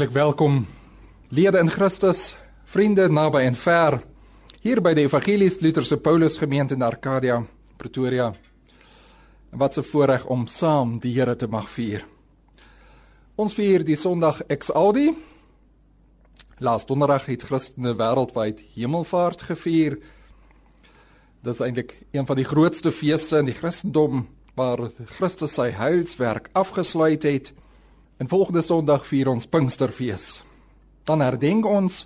Hartlik welkom lede in Christus, vriende naby en ver hier by die Evangelies Lutherse Paulus Gemeente in Arcadia, Pretoria. En wat 'n voorreg om saam die Here te mag vier. Ons vier die Sondag Ex Audi. Laas donderdag het Christene wêreldwyd Hemelvaart gevier. Dit is eintlik een van die grootste feeste in die Christendom waar Christus sy heilswerk afgesluit het. En volgende Sondag vier ons Pinksterfees. Dan herdenk ons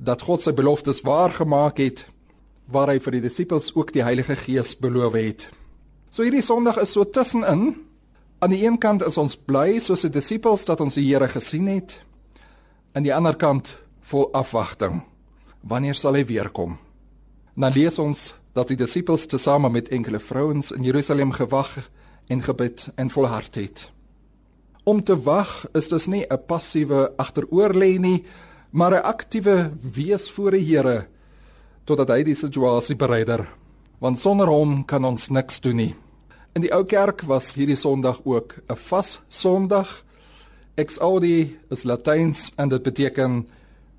dat God sy beloftes waar gemaak het waar hy vir die disippels ook die Heilige Gees beloof het. So hierdie Sondag is so tussenin. Aan die een kant is ons bly soos die disippels dat ons die Here gesien het. Aan die ander kant vol afwagting. Wanneer sal hy weer kom? Dan lees ons dat die disippels tesame met enkele vrouens in Jerusalem gewag en gebid en volhard het. Om te wag is dus nie 'n passiewe agteroorlê nie, maar 'n aktiewe wees voor die Here totdat hy die situasie bereider. Want sonder hom kan ons niks doen nie. In die ou kerk was hierdie Sondag ook 'n vas Sondag. Ex audi is Latyns en dit beteken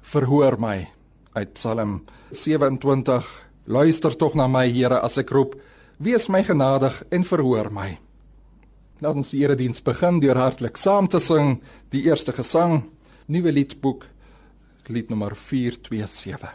verhoor my uit Psalm 27. Luister tog na my Here as ek roep, wees my genadig en verhoor my. Laat ons die erediens begin deur hartlik saam te sing die eerste gesang, Nuwe Liedboek, lied nommer 427.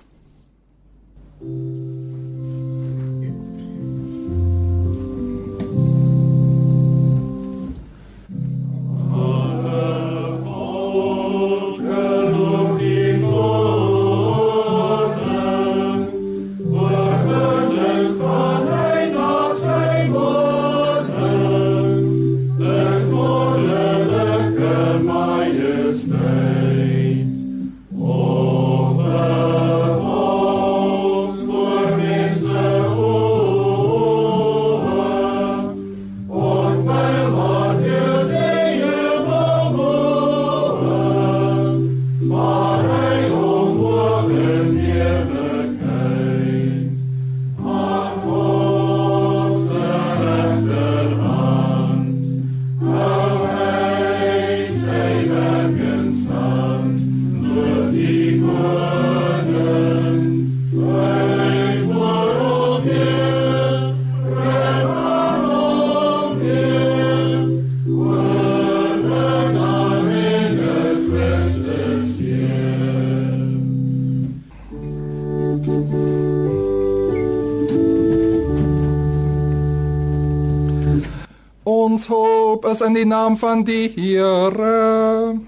Is in die naam van die Here.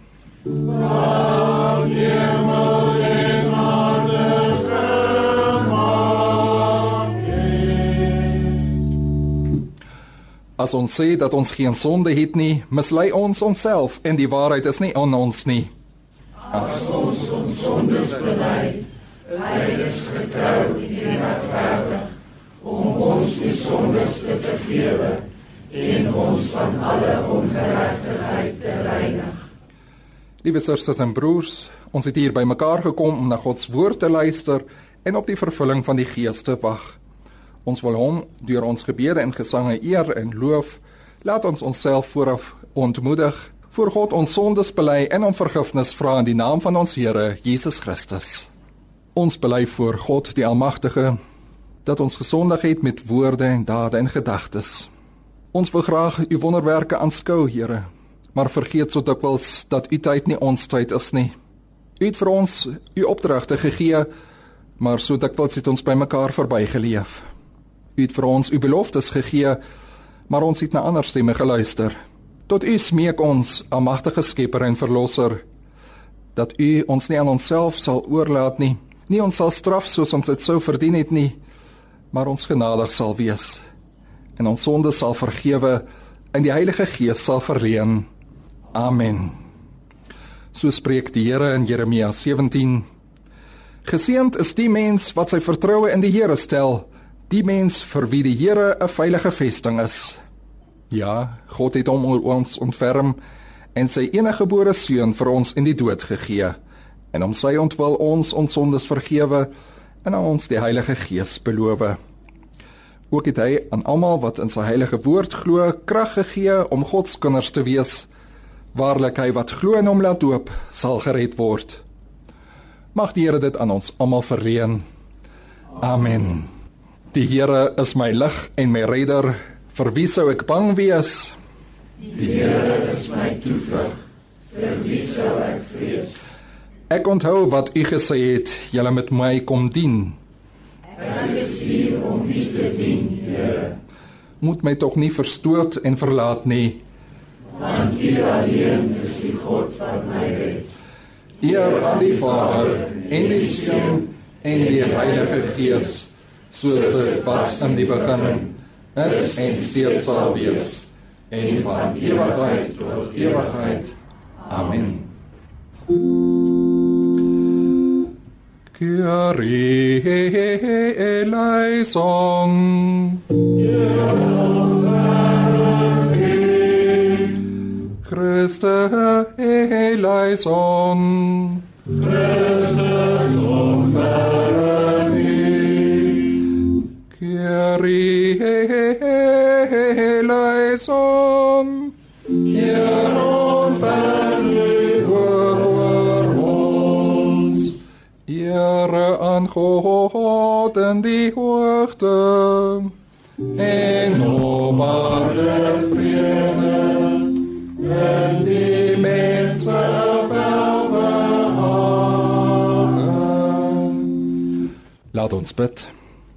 As ons sê dat ons geen sonde het nie, mislei ons onsself en die waarheid is nie in ons nie. As ons ons sondes bely, hy is getrou en regverdig om ons die sondes te vergewe en van alle ongeregtigheid te reinig. Liewe susters en broers, ons het hier bymekaar gekom om na God se woord te luister en op die vervulling van die Gees te wag. Ons wil hom deur ons gebede en gesange eer en loof. Laat ons onsself vooraf ontmoedig voor God ons sondes bely en om vergifnis vra in die naam van ons Here Jesus Christus. Ons bely voor God die Almagtige dat ons gesondig het met woorde en dade en gedagtes. Ons wil graag u wonderwerke aanskou, Here, maar vergeet so dikwels dat u tyd nie ons tyd is nie. U het vir ons u opdragte gegee, maar so dikwels het ons bymekaar verbygeleef. U het vir ons u beloftes gegee, maar ons het na ander stemme geluister. Tot u smeek ons, almagtige Skepper en Verlosser, dat u ons nie aan onsself sal oorlaat nie, nie ons sal straf soos ons dit sou verdien het nie, maar ons genadig sal wees en ons sondes sal vergewe en die Heilige Gees sal verleen. Amen. So spreek die Here in Jeremia 17. Geseënd is die mens wat sy vertroue in die Here stel, die mens vir wie die Here 'n veilige vesting is. Ja, God het hom oor ons ontferm en sy eniggebore seun vir ons in die dood gegee. En om sy ontwil ons ons sondes vergewe en aan ons die Heilige Gees beloof. Ook het hy aan almal wat in sy heilige woord glo krag gegee om God se kinders te wees Waarlik hy wat glo en hom laat doop, sal gered word. Mag die Here dit aan ons almal verleen. Amen. Die Here is my lig en my redder. Vir wie sou ek bang wees? Die Here is my toevlug. Vir wie sou ek vrees? Ek onthou wat u gesê het, julle met my kom dien. Ek is hier om u te dien, Here. Moet my tog nie verstoot en verlaat nie. Want u alleen is die God wat my red. Eer aan die Vader en die Seun en die Heilige Gees, soos dit was in die begin, is en steeds sal wees, en van ewigheid tot ewigheid. Amen. Kyrie eleison. Christe eleison. Christus in die hoogte. En op aarde vrede. En die mense welbehagen. Laat ons bid.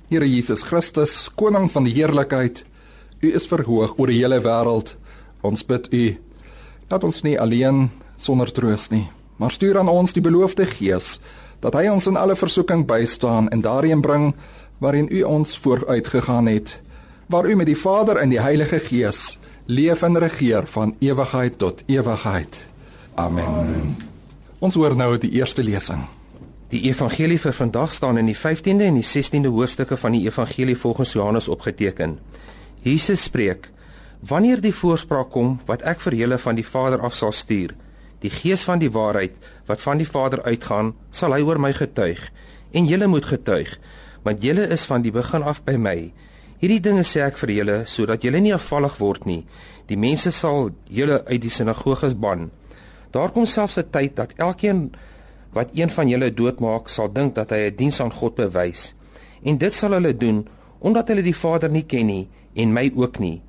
Here Jesus Christus, koning van die heerlikheid, U is verhoog oor die hele wêreld. Ons bid U, laat ons nie alleen sonder troos nie, maar stuur aan ons die beloofde Gees dat hy ons in alle versoeking bystaan en daarin bring waarin U ons vooruit gegaan het, waar U met die Vader en die Heilige Gees leef en regeer van ewigheid tot ewigheid. Amen. Amen. Ons hoor nou die eerste lesing. Die evangelie vir vandag staan in die 15de en die 16de hoofstukke van die evangelie volgens Johannes opgeteken. Jesus spreek: Wanneer die voorspraak kom wat ek vir julle van die Vader af sal stuur, die Gees van die waarheid wat van die Vader uitgaan, sal hy oor my getuig. En julle moet getuig, want julle is van die begin af by my. Hierdie dinge sê ek vir julle sodat julle nie afvallig word nie. Die mense sal julle uit die sinagoges ban. Daar kom selfs 'n tyd dat elkeen wat een van julle doodmaak sal dink dat hy 'n diens aan God bewys. En dit sal hulle doen omdat hulle die Vader nie ken nie en my ook nie.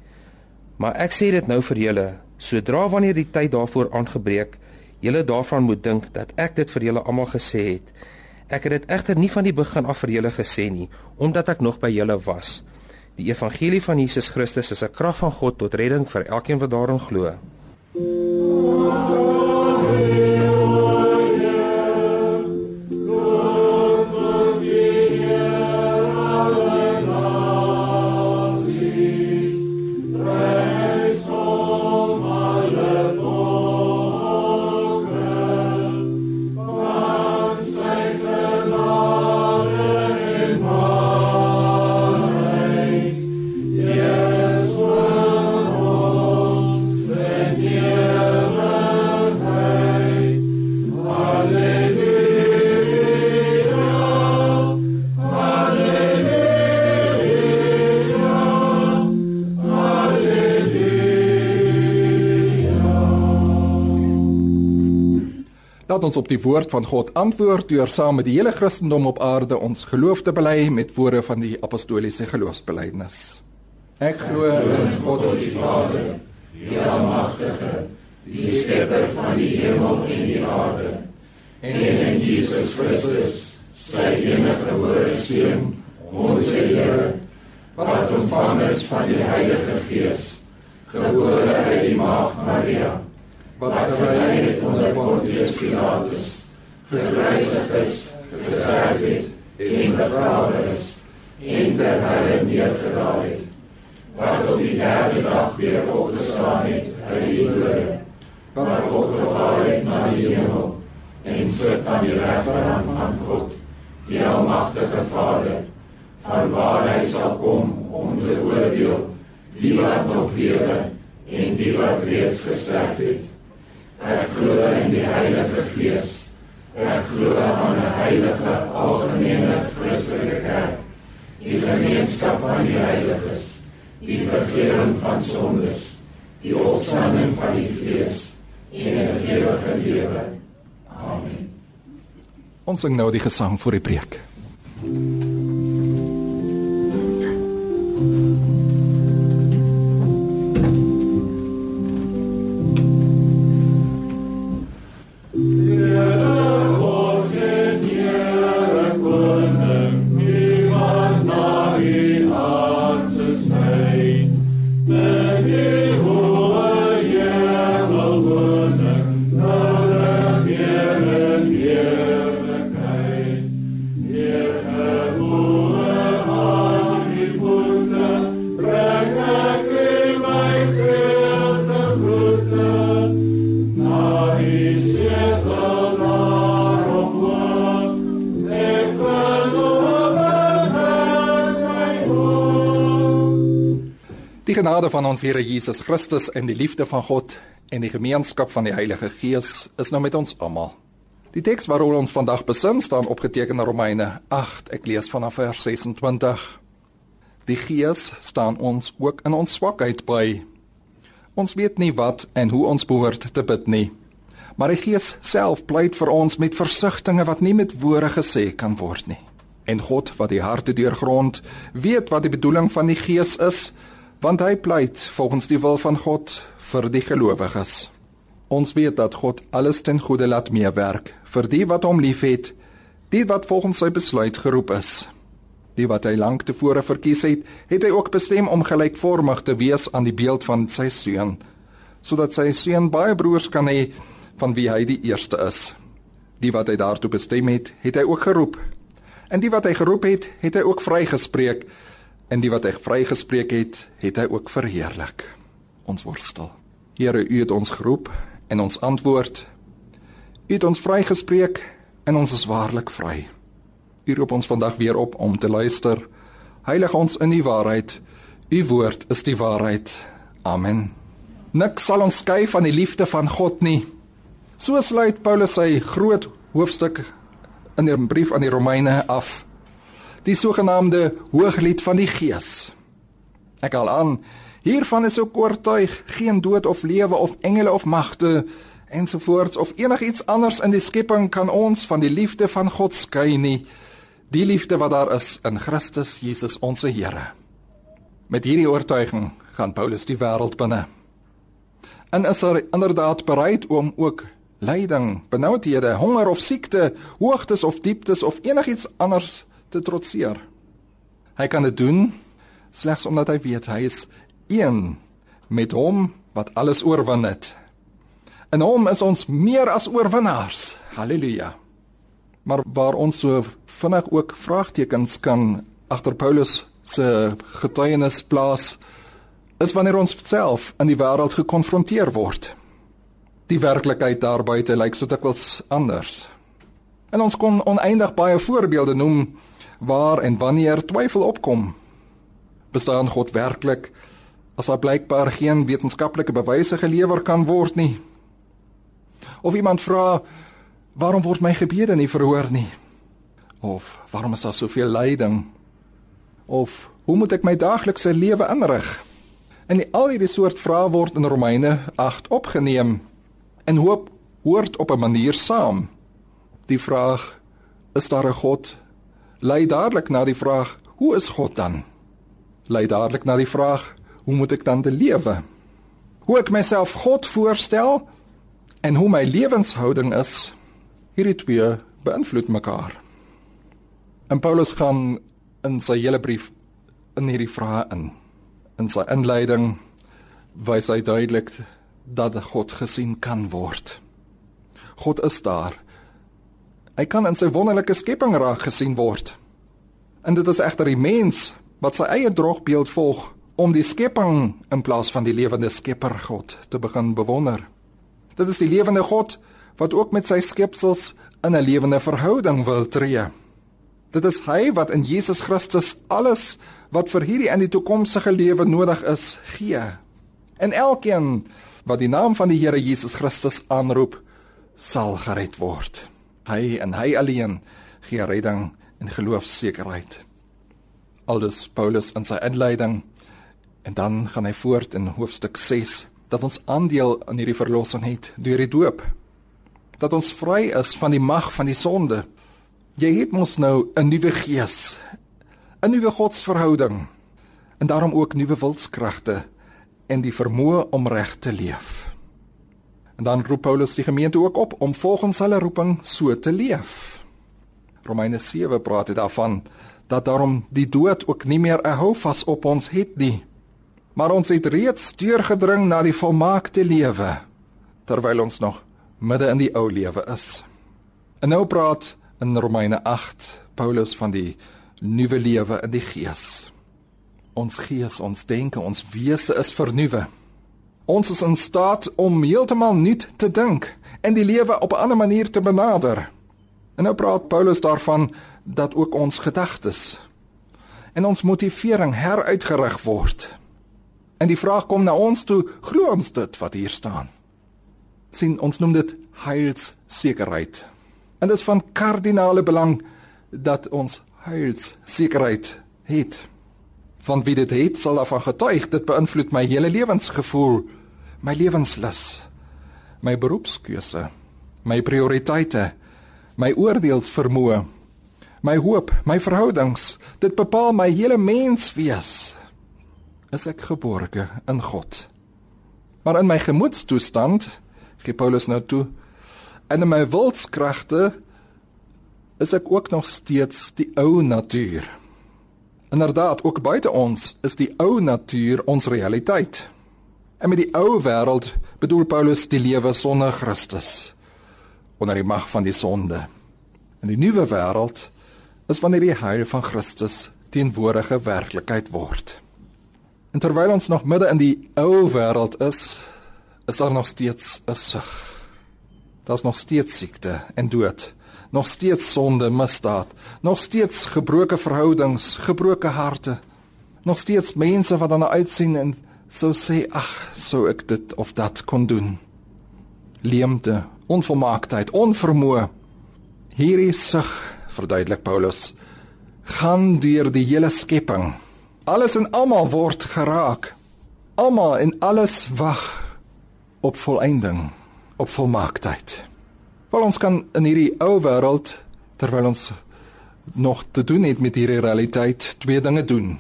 Maar ek sê dit nou vir julle, sodra wanneer die tyd daarvoor aangebreek, julle daarvan moet dink dat ek dit vir julle almal gesê het. Ek het dit egter nie van die begin af vir julle gesê nie, omdat ek nog by julle was. Die evangelie van Jesus Christus is 'n krag van God tot redding vir elkeen wat daarin glo. Laat ons op die woord van God antwoord deur saam met die hele Christendom op aarde ons geloof te bely met woorde van die apostoliese geloofsbelijdenis. Ek glo in God die Vader, die Almagtige, die Skepper van die hemel en die aarde, en in Jesus Christus, sy enige gebore Seun, ons Here, wat ontvang is van die Heilige Gees, gebore uit die Maagd Maria wat gelei het onder Pontius Pilatus, gekruisig is, gesterf het en begrawe is, en ter helle neergedaal het, op die derde dag weer opgestaan het uit die dode, wat opgevaar het na die hemel, en sit aan die rechterhand van God, die almachtige Vader, van waar hy sal kom om te oordeel, die wat nog lewe en die wat reeds gesterf het. Ek glo in die Heilige Gees. Ek glo aan 'n heilige algemene Christelike kerk, die gemeenskap van die heiliges, die vergifnis van sondes, die opstanding van die vlees en ewige lewe. Amen. Ons sing nou die gesang vir die preek. Die genade van ons Here Jesus Christus en die liefde van God en die gemeenskap van die Heilige Gees is nou met ons almal. Die teks waaroor ons vandag besin staan opgeteken in Romeine 8. Ek lees vanaf vers 26. Die Gees staan ons ook in ons swakheid by. Ons weet nie wat en hoe ons behoort te bid nie. Maar die Gees self pleit vir ons met versigtings wat nie met woorde gesê kan word nie. En God wat die harte deurgrond, weet wat die bedoeling van die Gees is want hy pleit volgens die wil van God vir die gelowiges. Ons weet dat God alles ten goeie laat meewerk vir die wat hom liefhet, die wat volgens sy besluit geroep is. Die wat hy lank tevore verkies het, het hy ook bestem om gelykvormig te wees aan die beeld van sy seun, sodat sy seun baie broers kan hê van wie hy die eerste is. Die wat hy daartoe bestem het, het hy ook geroep. En die wat hy geroep het, het hy ook vrygespreek en die wat hy vrygespreek het, het hy ook verheerlik. Ons worstel. Here, U het ons geroep en ons antwoord. U het ons vrygespreek en ons is waarlik vry. U roep ons vandag weer op om te luister. Heilig ons in die waarheid. U woord is die waarheid. Amen. Nik sal ons skei van die liefde van God nie. So sluit Paulus sy groot hoofstuk in 'n brief aan die Romeine af die sogenaamde hooglied van die gees. Ek al aan, hiervan is ook oortuig geen dood of lewe of engele of magte ensovoorts of enigiets anders in die skepping kan ons van die liefde van God skei nie. Die liefde wat daar is in Christus Jesus ons Here. Met hierdie oortuiging gaan Paulus die wêreld binne. En is er inderdaad bereid om ook lyding, benoudhede, honger of siekte, hoogtes of dieptes of enigiets anders te trotseer. Hy kan dit doen slegs omdat hy weet hy is een met hom wat alles oorwin het. In hom is ons meer as oorwinnaars. Halleluja. Maar waar ons so vinnig ook vraagtekens kan agter Paulus se getuienis plaas is wanneer ons self in die wêreld gekonfronteer word. Die werklikheid daar buite lyk so dikwels anders. En ons kon oneindig baie voorbeelde noem waar en wanneer twyfel opkom. Bestaan God werklik as daar blykbaar geen wetenskaplike bewyse gelewer kan word nie? Of iemand vra waarom word my gebede nie verhoor nie? Of waarom is daar soveel lyding? Of hoe moet ek my daaglikse lewe inrig? En al hierdie soort vrae word in Romeine 8 opgeneem en hoop hoort op 'n manier saam. Die vraag: Is daar 'n God lei dadelik na die vraag: Hoe is God dan? Lei dadelik na die vraag: Hoe moet ek dan lewe? Hoe ek myself God voorstel en hoe my lewenshouding is, hierdie twee beïnvloed mekaar. En Paulus gaan in sy hele brief in hierdie vrae in. In sy inleiding wys hy duidelik dat God gesien kan word. God is daar Hy kan in sy wonderlike skepping raak gesien word. En dit is egter die mens wat sy eie droogbeeld volg om die skepping in plaas van die lewende Skepper God te begin bewonder. Dit is die lewende God wat ook met sy skepsels in 'n lewende verhouding wil tree. Dit is hy wat in Jesus Christus alles wat vir hierdie en die toekomstige lewe nodig is, gee. En elkeen wat die naam van die Here Jesus Christus aanroep, sal gered word. Hy en hy alleen gee redding en geloofsekerheid. Aldus Paulus in sy inleiding en dan gaan hy voort in hoofstuk 6 dat ons aandeel aan hierdie verlossing het deur die doop. Dat ons vry is van die mag van die sonde. Jy het mos nou 'n nuwe gees, 'n nuwe godsverhouding en daarom ook nuwe wilskragte en die vermoë om reg te leef. Dan roep Paulus die gemeente ook op om volgens hulle roeping so te leef. Romeine 7 praat dit daarvan dat daarom die dood ook nie meer 'n houvas op ons het nie. Maar ons het reeds deurgedring na die volmaakte lewe terwyl ons nog midde in die ou lewe is. En nou praat in Romeine 8 Paulus van die nuwe lewe in die gees. Ons gees, ons denke, ons wese is vernuwe. Ons is in staat om heeltemal nuut te dink en die lewe op 'n ander manier te benader. En nou praat Paulus daarvan dat ook ons gedagtes en ons motivering heruitgerig word. En die vraag kom na ons toe, glo ons dit wat hier staan? sien ons noem dit heilssekerheid. En dit is van kardinale belang dat ons heilssekerheid het van wie dit het sal af getuig. Dit beïnvloed my hele lewensgevoel my lewenslus my beroepskeuse my prioriteite my oordeelsvermoë my hoop my verhoudings. Dit bepaal my hele menswees. Is ek geborge in God? Maar in my gemoedstoestand gee Paulus nou toe en in my wilskragte is ek ook nog steeds die ou natuur Inderdaad, ook buite ons is die ou natuur ons realiteit. En met die ou wêreld bedoel Paulus die lewe sonder Christus onder die mag van die sonde. En die nuwe wêreld is wanneer die heil van Christus teenwoordige werklikheid word. En terwyl ons nog midde in die ou wêreld is, is daar nog steeds 'n sug. Daar's nog steeds siekte en dood nog steeds sonde, misdaad, nog steeds gebroke verhoudings, gebroke harte, nog steeds mense wat dan uitsien en sou sê ag, sou ek dit of dat kon doen. Leemte, onvolmaaktheid, onvermoë. Hierdie sug, verduidelik Paulus, gaan deur die hele skepping. Alles en almal word geraak. Almal en alles wag op volëinding, op volmaaktheid. Wel ons kan in hierdie ou wêreld terwyl ons nog te doen het met hierdie realiteit twee dinge doen.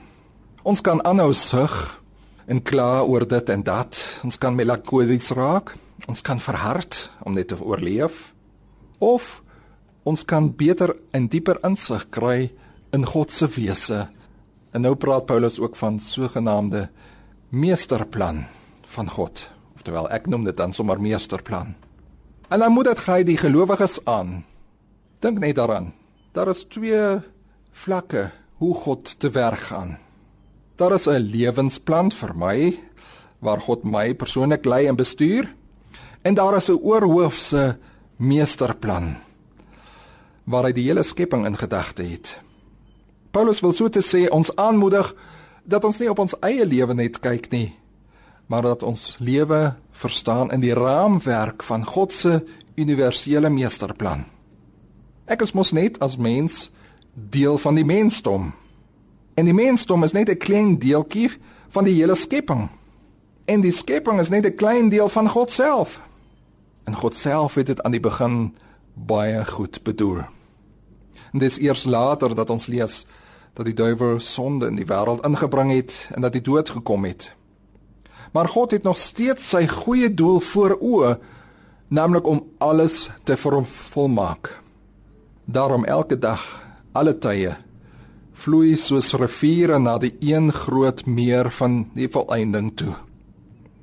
Ons kan aanhou sug en kla oor dit en dat. Ons kan melankolies raak. Ons kan verhard om net te oorleef. Of ons kan beter en dieper insig kry in God se wese. En nou praat Paulus ook van sogenaamde meesterplan van God. Oftewel ek noem dit dan sommer meesterplan. En dan moet dit gee die gelowiges aan. Dink net daaraan. Daar is twee vlakke hoe God te werk gaan. Daar is 'n lewensplan vir my waar God my persoonlik lei en bestuur en daar is 'n oorhoofse meesterplan waar hy die hele skepping in gedagte het. Paulus wil so te sê ons aanmoedig dat ons nie op ons eie lewe net kyk nie, maar dat ons lewe verstaan in die raamwerk van God se universele meesterplan. Ek is mos net as mens deel van die mensdom. En die mensdom is net 'n klein deeltjie van die hele skepping. En die skepping is net 'n klein deel van God self. En God self het dit aan die begin baie goed bedoel. En dis eers later dat ons lees dat die duiwel sonde in die wêreld ingebring het en dat die dood gekom het. Maar God het nog steeds sy goeie doel voor oë, naamlik om alles te volmaak. Daarom elke dag, alle tye, vloei soos riviere na die een groot meer van die volëinding toe.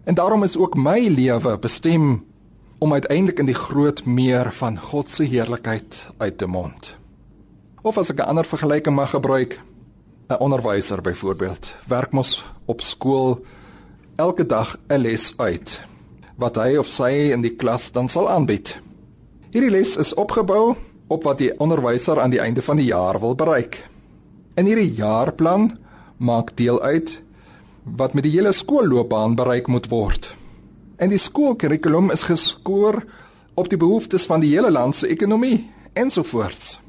En daarom is ook my lewe bestem om uiteindelik in die groot meer van God se heerlikheid uit te mond. Of as ek 'n ander vergelyking mag gebruik, 'n onderwyser byvoorbeeld, werk mos op skool elke dag 'n les uit wat hy of sy in die klas dan sal aanbied. Hierdie les is opgebou op wat die onderwyser aan die einde van die jaar wil bereik. In hierdie jaarplan maak deel uit wat met die hele skoolloopbaan bereik moet word. En die skoolkurrikulum is geskoor op die behoeftes van die hele land se ekonomie ensovoorts.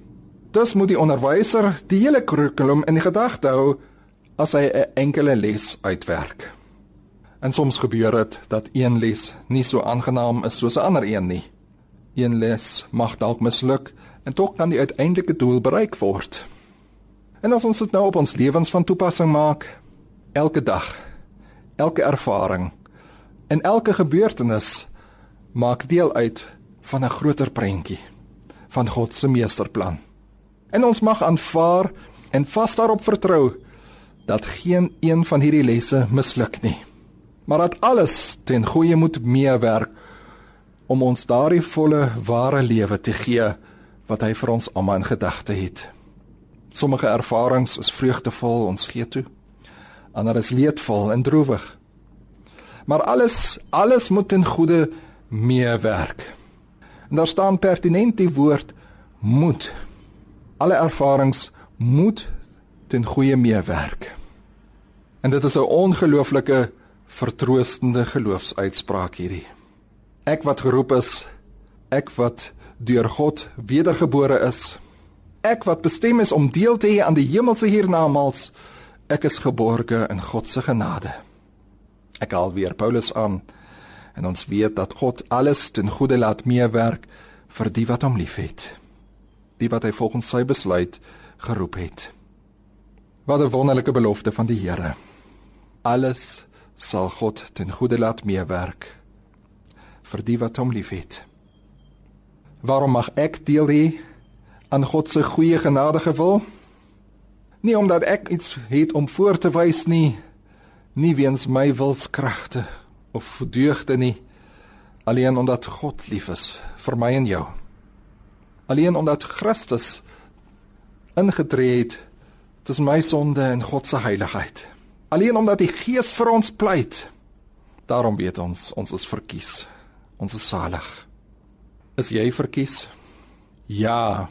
Dus moet die onderwyser die hele kurrikulum in gedagte hou as hy 'n enkele les uitwerk. En soms gebeur dit dat een les nie so aangenaam is soos 'n ander een nie. Een les mag dalk misluk en tog kan die uiteindelike doel bereik word. En as ons dit nou op ons lewens van toepassing maak, elke dag, elke ervaring en elke gebeurtenis maak deel uit van 'n groter prentjie van God se meesterplan. En ons mag aanvaar en vas daarop vertrou dat geen een van hierdie lesse misluk nie. Maar dat alles ten goeie moet meewerk om ons daardie volle ware lewe te gee wat hy vir ons almal in gedagte het. Sommige ervarings is vreugdevol, ons gee toe. Ander is leedvol en droewig. Maar alles alles moet ten goeie meewerk. En daar staan pertinent die woord moet. Alle ervarings moet ten goeie meewerk. En dit is 'n ongelooflike vertroostende geloofsuitspraak hierdie. Ek wat geroep is, ek wat deur God wedergebore is, ek wat bestem is om deel te hê aan die hemelse hiernamaals, ek is geborge in God se genade. Ek haal weer Paulus aan en ons weet dat God alles ten goeie laat meewerk vir die wat hom liefhet. Die wat hy volgens sy besluit geroep het. Wat 'n wonderlike belofte van die Here. Alles sal God ten goeie laat meewerk vir die wat hom liefhet. Waarom mag ek deel hê aan God se goeie genadige wil? Nie omdat ek iets het om voor te wys nie, nie weens my wilskragte of deugde nie alleen omdat God lief is vir my en jou alleen omdat Christus ingetree het tussen my sonde en God se heiligheid alleen omdat die Gees vir ons pleit daarom weet ons ons is verkies ons is salig is jy verkies ja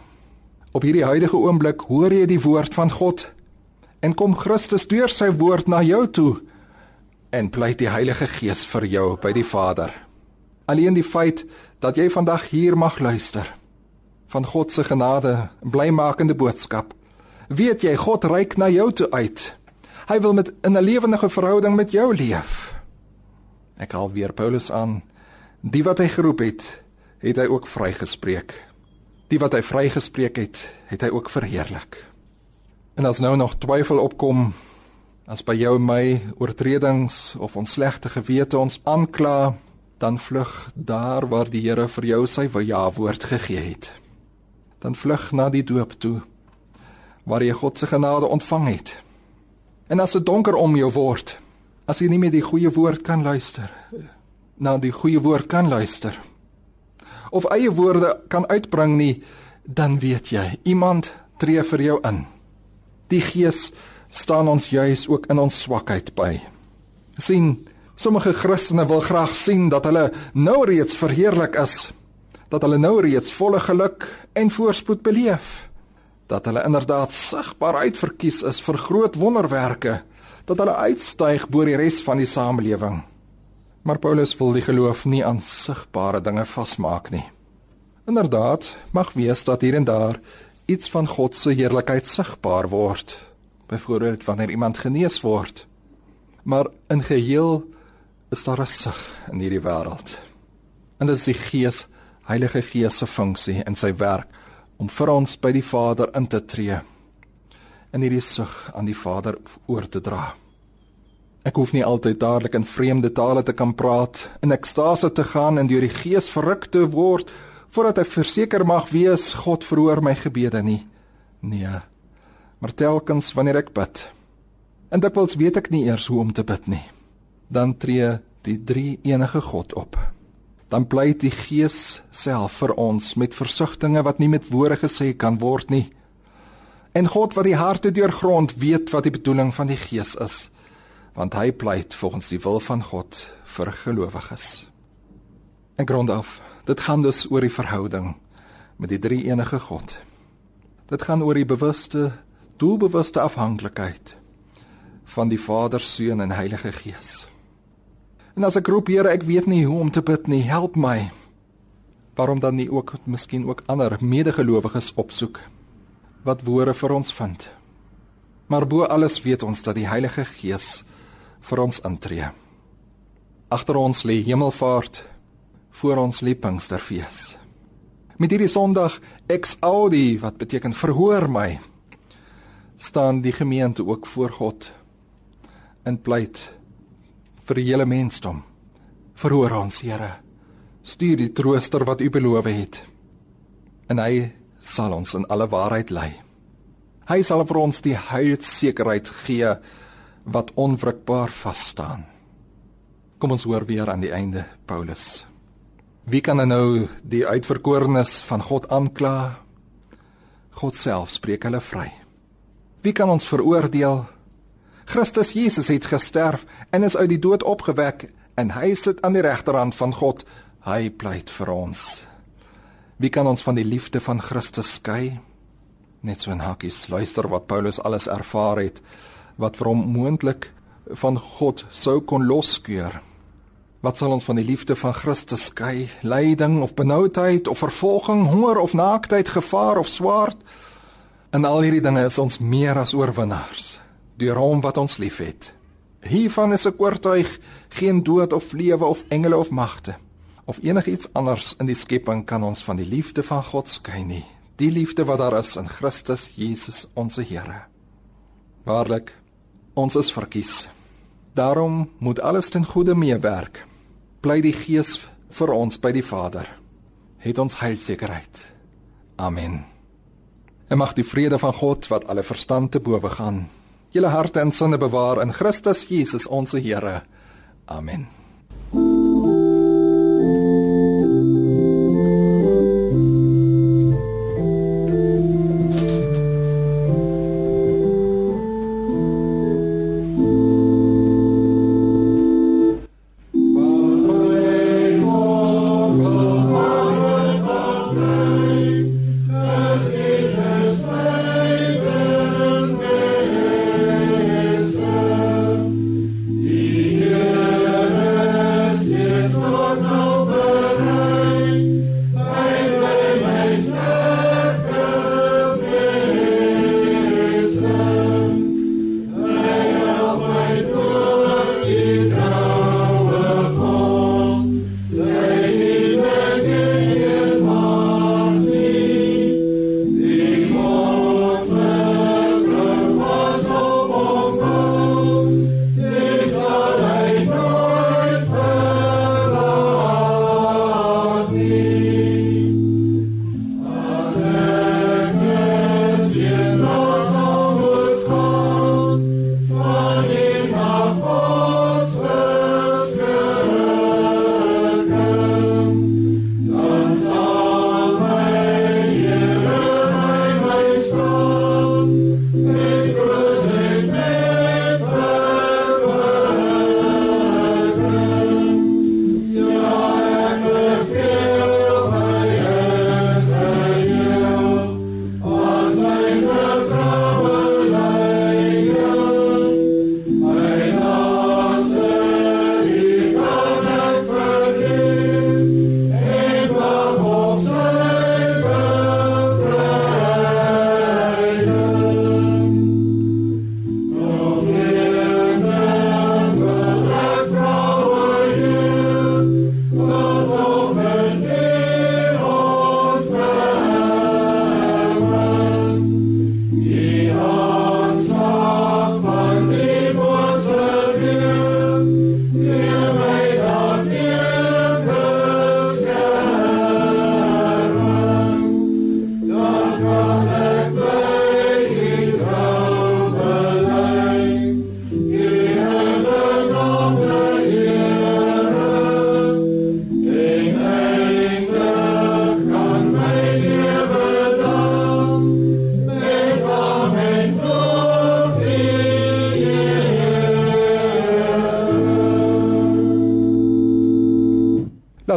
op hierdie huidige oomblik hoor jy die woord van God en kom Christus deur sy woord na jou toe en pleit die Heilige Gees vir jou by die Vader. Alleen die feit dat jy vandag hier mag luister van God se genade en blymakende boodskap. Weet jy God reik na jou toe uit. Hy wil met in 'n lewendige verhouding met jou leef. Ek haal weer Paulus aan. Die wat hy geroep het, het hy ook vrygespreek. Die wat hy vrygespreek het, het hy ook verheerlik. En as nou nog twyfel opkom As by jou my oortredings of ons slegte gewete ons aankla, dan vlug daar waar die Here vir jou sy ja woord gegee het. Dan vlug na die doop toe waar jy God se genade ontvang het. En as dit donker om jou word, as jy nie meer die goeie woord kan luister, na die goeie woord kan luister of eie woorde kan uitbring nie, dan weet jy, iemand tree vir jou in. Die Gees staan ons juis ook in ons swakheid by. sien, sommige Christene wil graag sien dat hulle nou reeds verheerlik is, dat hulle nou reeds volle geluk en voorspoed beleef, dat hulle inderdaad sigbaar uitverkies is vir groot wonderwerke, dat hulle uitstyg bo die res van die samelewing. Maar Paulus wil die geloof nie aan sigbare dinge vasmaak nie. Inderdaad, mag wees dat hier en daar iets van God se heerlikheid sigbaar word byvoorbeeld wanneer iemand genees word. Maar in geheel is daar 'n sug in hierdie wêreld. En dit is die Gees, Heilige Gees se funksie en sy werk om vir ons by die Vader in te tree en hierdie sug aan die Vader oor te dra. Ek hoef nie altyd dadelik in vreemde tale te kan praat en ekstase te gaan en deur die Gees verruk te word voordat ek verseker mag wees God verhoor my gebede nie. Nee maar telkens wanneer ek bid en dikwels weet ek nie eers hoe om te bid nie dan tree die drie enige God op dan pleit die gees self vir ons met versigtings wat nie met woorde gesê kan word nie. En God wat die harte deurgrond weet wat die bedoeling van die gees is want hy pleit volgens die wil van God vir gelowiges en grond af. Dit gaan dus oor die verhouding met die drie enige God. Dit gaan oor die bewuste doelbewuste afhanklikheid van die Vader, Seun en Heilige Gees. En as ek roep, Here, ek weet nie hoe om te bid nie, help my. Waarom dan nie ook miskien ook ander medegelowiges opsoek wat woorde vir ons vind? Maar bo alles weet ons dat die Heilige Gees vir ons intree. Agter ons lê Hemelvaart, voor ons lê Pinksterfees. Met hierdie Sondag ex audi wat beteken verhoor my, staan die gemeente ook voor God in pleit vir die hele mensdom. Verhoor ons, Here. Stuur die trooster wat U beloof het. En hy sal ons in alle waarheid lei. Hy sal vir ons die heilsekerheid gee wat onwrikbaar vas staan. Kom ons hoor weer aan die einde Paulus. Wie kan nou die uitverkorenes van God aankla? God self spreek hulle vry. Wie kan ons veroordeel? Christus Jesus het gesterf en is uit die dood opgewek en hy sit aan die regterhand van God. Hy pleit vir ons. Wie kan ons van die liefde van Christus skei? Net so 'n hakkies luister wat Paulus alles ervaar het wat vir hom moontlik van God sou kon loskeur. Wat sal ons van die liefde van Christus skei? Lyding of benoudheid of vervolging, honger of naaktheid, gevaar of swaard? En al hierdie dinge is ons meer as oorwinnaars deur hom wat ons liefhet. Hiervan is ek oortuig, geen dood of lewe of engele of magte of enigiets anders in die skepping kan ons van die liefde van God skei nie. Die liefde wat daar is in Christus Jesus ons Here. Waarlik, ons is verkies. Daarom moet alles ten goeie meewerk bly die Gees vir ons by die Vader. Het ons heilsekerheid. Amen. En mag die vrede van God wat alle verstand te bowe gaan, julle harte en sinne bewaar in Christus Jesus ons Here. Amen.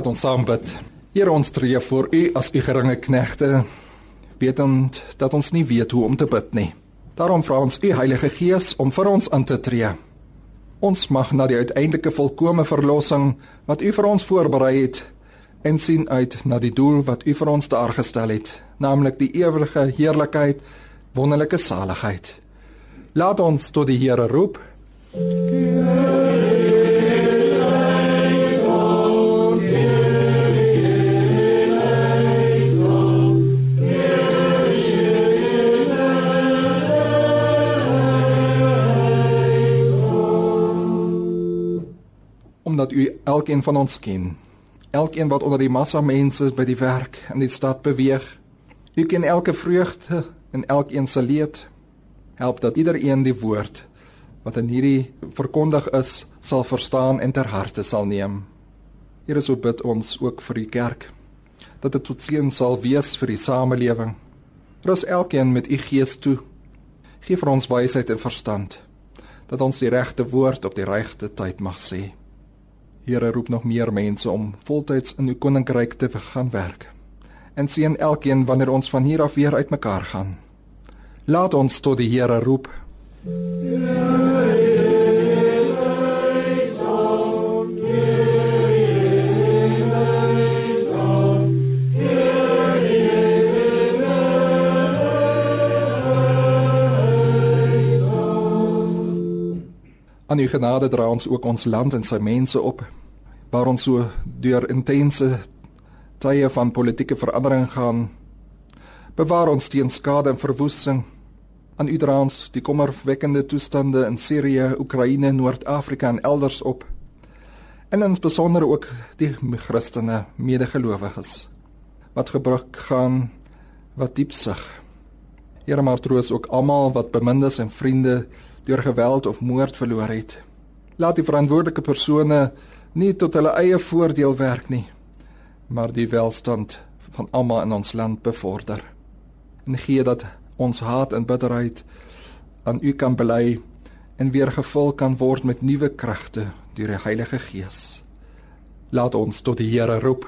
Laat ons saam bid. Here ons tree voor U as U geringe knegte, wetend dat ons nie weet hoe om te bid nie. Daarom vra ons U Heilige Gees om vir ons aan te tree. Ons mag na die uiteindelike volkomme verlossing wat U vir ons voorberei het en sien uit na die doel wat U vir ons daar gestel het, naamlik die ewige heerlikheid, wonderlike saligheid. Laat ons tot die Here roep. Kyrie, omdat u elkeen van ons ken. Elkeen wat onder die massa mense by die werk in die stad beweeg. U ken elke vreugde en elkeen se leed. Help dat iedereen die woord wat in hierdie verkondig is, sal verstaan en ter harte sal neem. Here, so bid ons ook vir die kerk dat dit tot seën sal wees vir die samelewing. Rus elkeen met u gees toe. Geef vir ons wysheid en verstand dat ons die regte woord op die regte tyd mag sê. Here roep nog meer mense om voltyds in u koninkryk te gaan werk. En sien elkeen wanneer ons van hier af weer uitmekaar gaan. Laat ons tot die Here roep. Ja, Aan u genade dra ons ook ons land en sy mense op waar ons so deur intense tye van politieke verandering gaan. Bewaar ons teen skade en verwoesting. Aan u dra ons die kommerwekkende toestande in Sirië, Oekraïne, Noord-Afrika en elders op. En in besonder ook die Christene medegelowiges wat gebruik gaan wat diep sug. Here maar troos ook almal wat bemindes en vriende deur geweld of moord verloor het. Laat die verantwoordelike persone nie tot hulle eie voordeel werk nie, maar die welstand van almal in ons land bevorder. En gee dat ons haat en bitterheid aan U kan bely en weer gevul kan word met nuwe kragte deur die Heilige Gees. Laat ons tot die Here roep.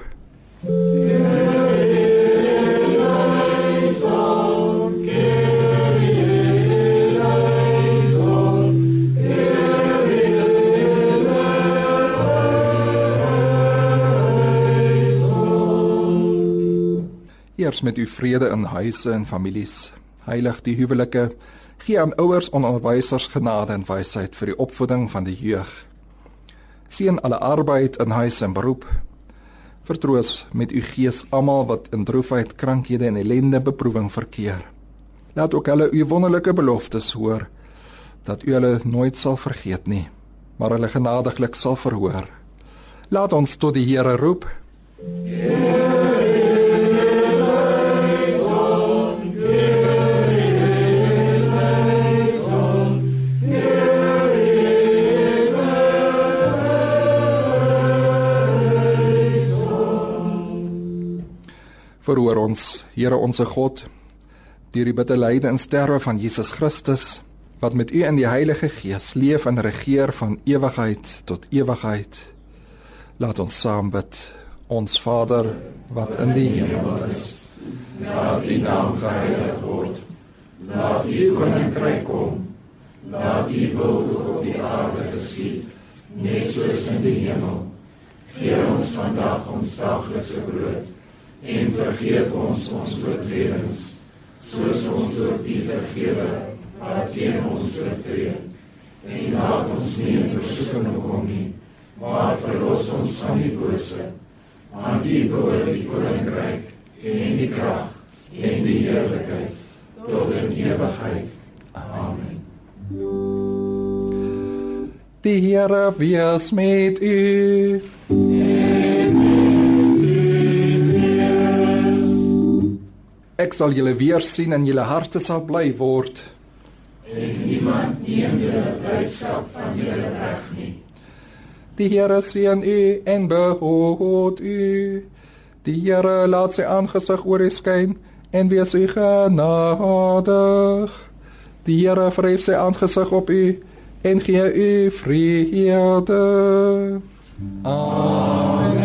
Eers met u vrede in huise en families. Heilig die huwelike. Gee aan ouers en onderwysers genade en wysheid vir die opvoeding van die jeug. Seën alle arbeid in huis en beroep. Vertroos met u gees almal wat in droefheid, krankhede en ellende beproewing verkeer. Laat ook hulle u wonderlike beloftes hoor dat u hulle nooit sal vergeet nie, maar hulle genadiglik sal verhoor. Laat ons tot die Here roep. Yeah. Verhoor ons, Here onsse God, deur die bitter lyde en sterwe van Jesus Christus, wat met U in die Heilige Gees leef en regeer van ewigheid tot ewigheid. Laat ons saam bid. Ons Vader, wat in die hemel is, laat U naam geheilig word. Laat U koninkryk kom. Laat U wil op die aarde geskied, net soos in die hemel. Gee ons vandag ons daaglikse brood en vergeef ons ons oortredings soos ons ook die vergewe wat teen ons oortree en laat ons nie in versoeking kom nie maar verlos ons van die bose. Aan die behoort die koninkryk en die krag en die heerlikheid tot in ewigheid amen. Die Here wees met u Ek sal julle weer sien en julle harte sal bly word. En niemand neem julle blydskap van julle weg nie. Die Here seën u en behoed u. Die Here laat sy aangesig oor u skyn en wees u genadig. Die Here verhef sy aangesig op u en gee u vrede. Amen.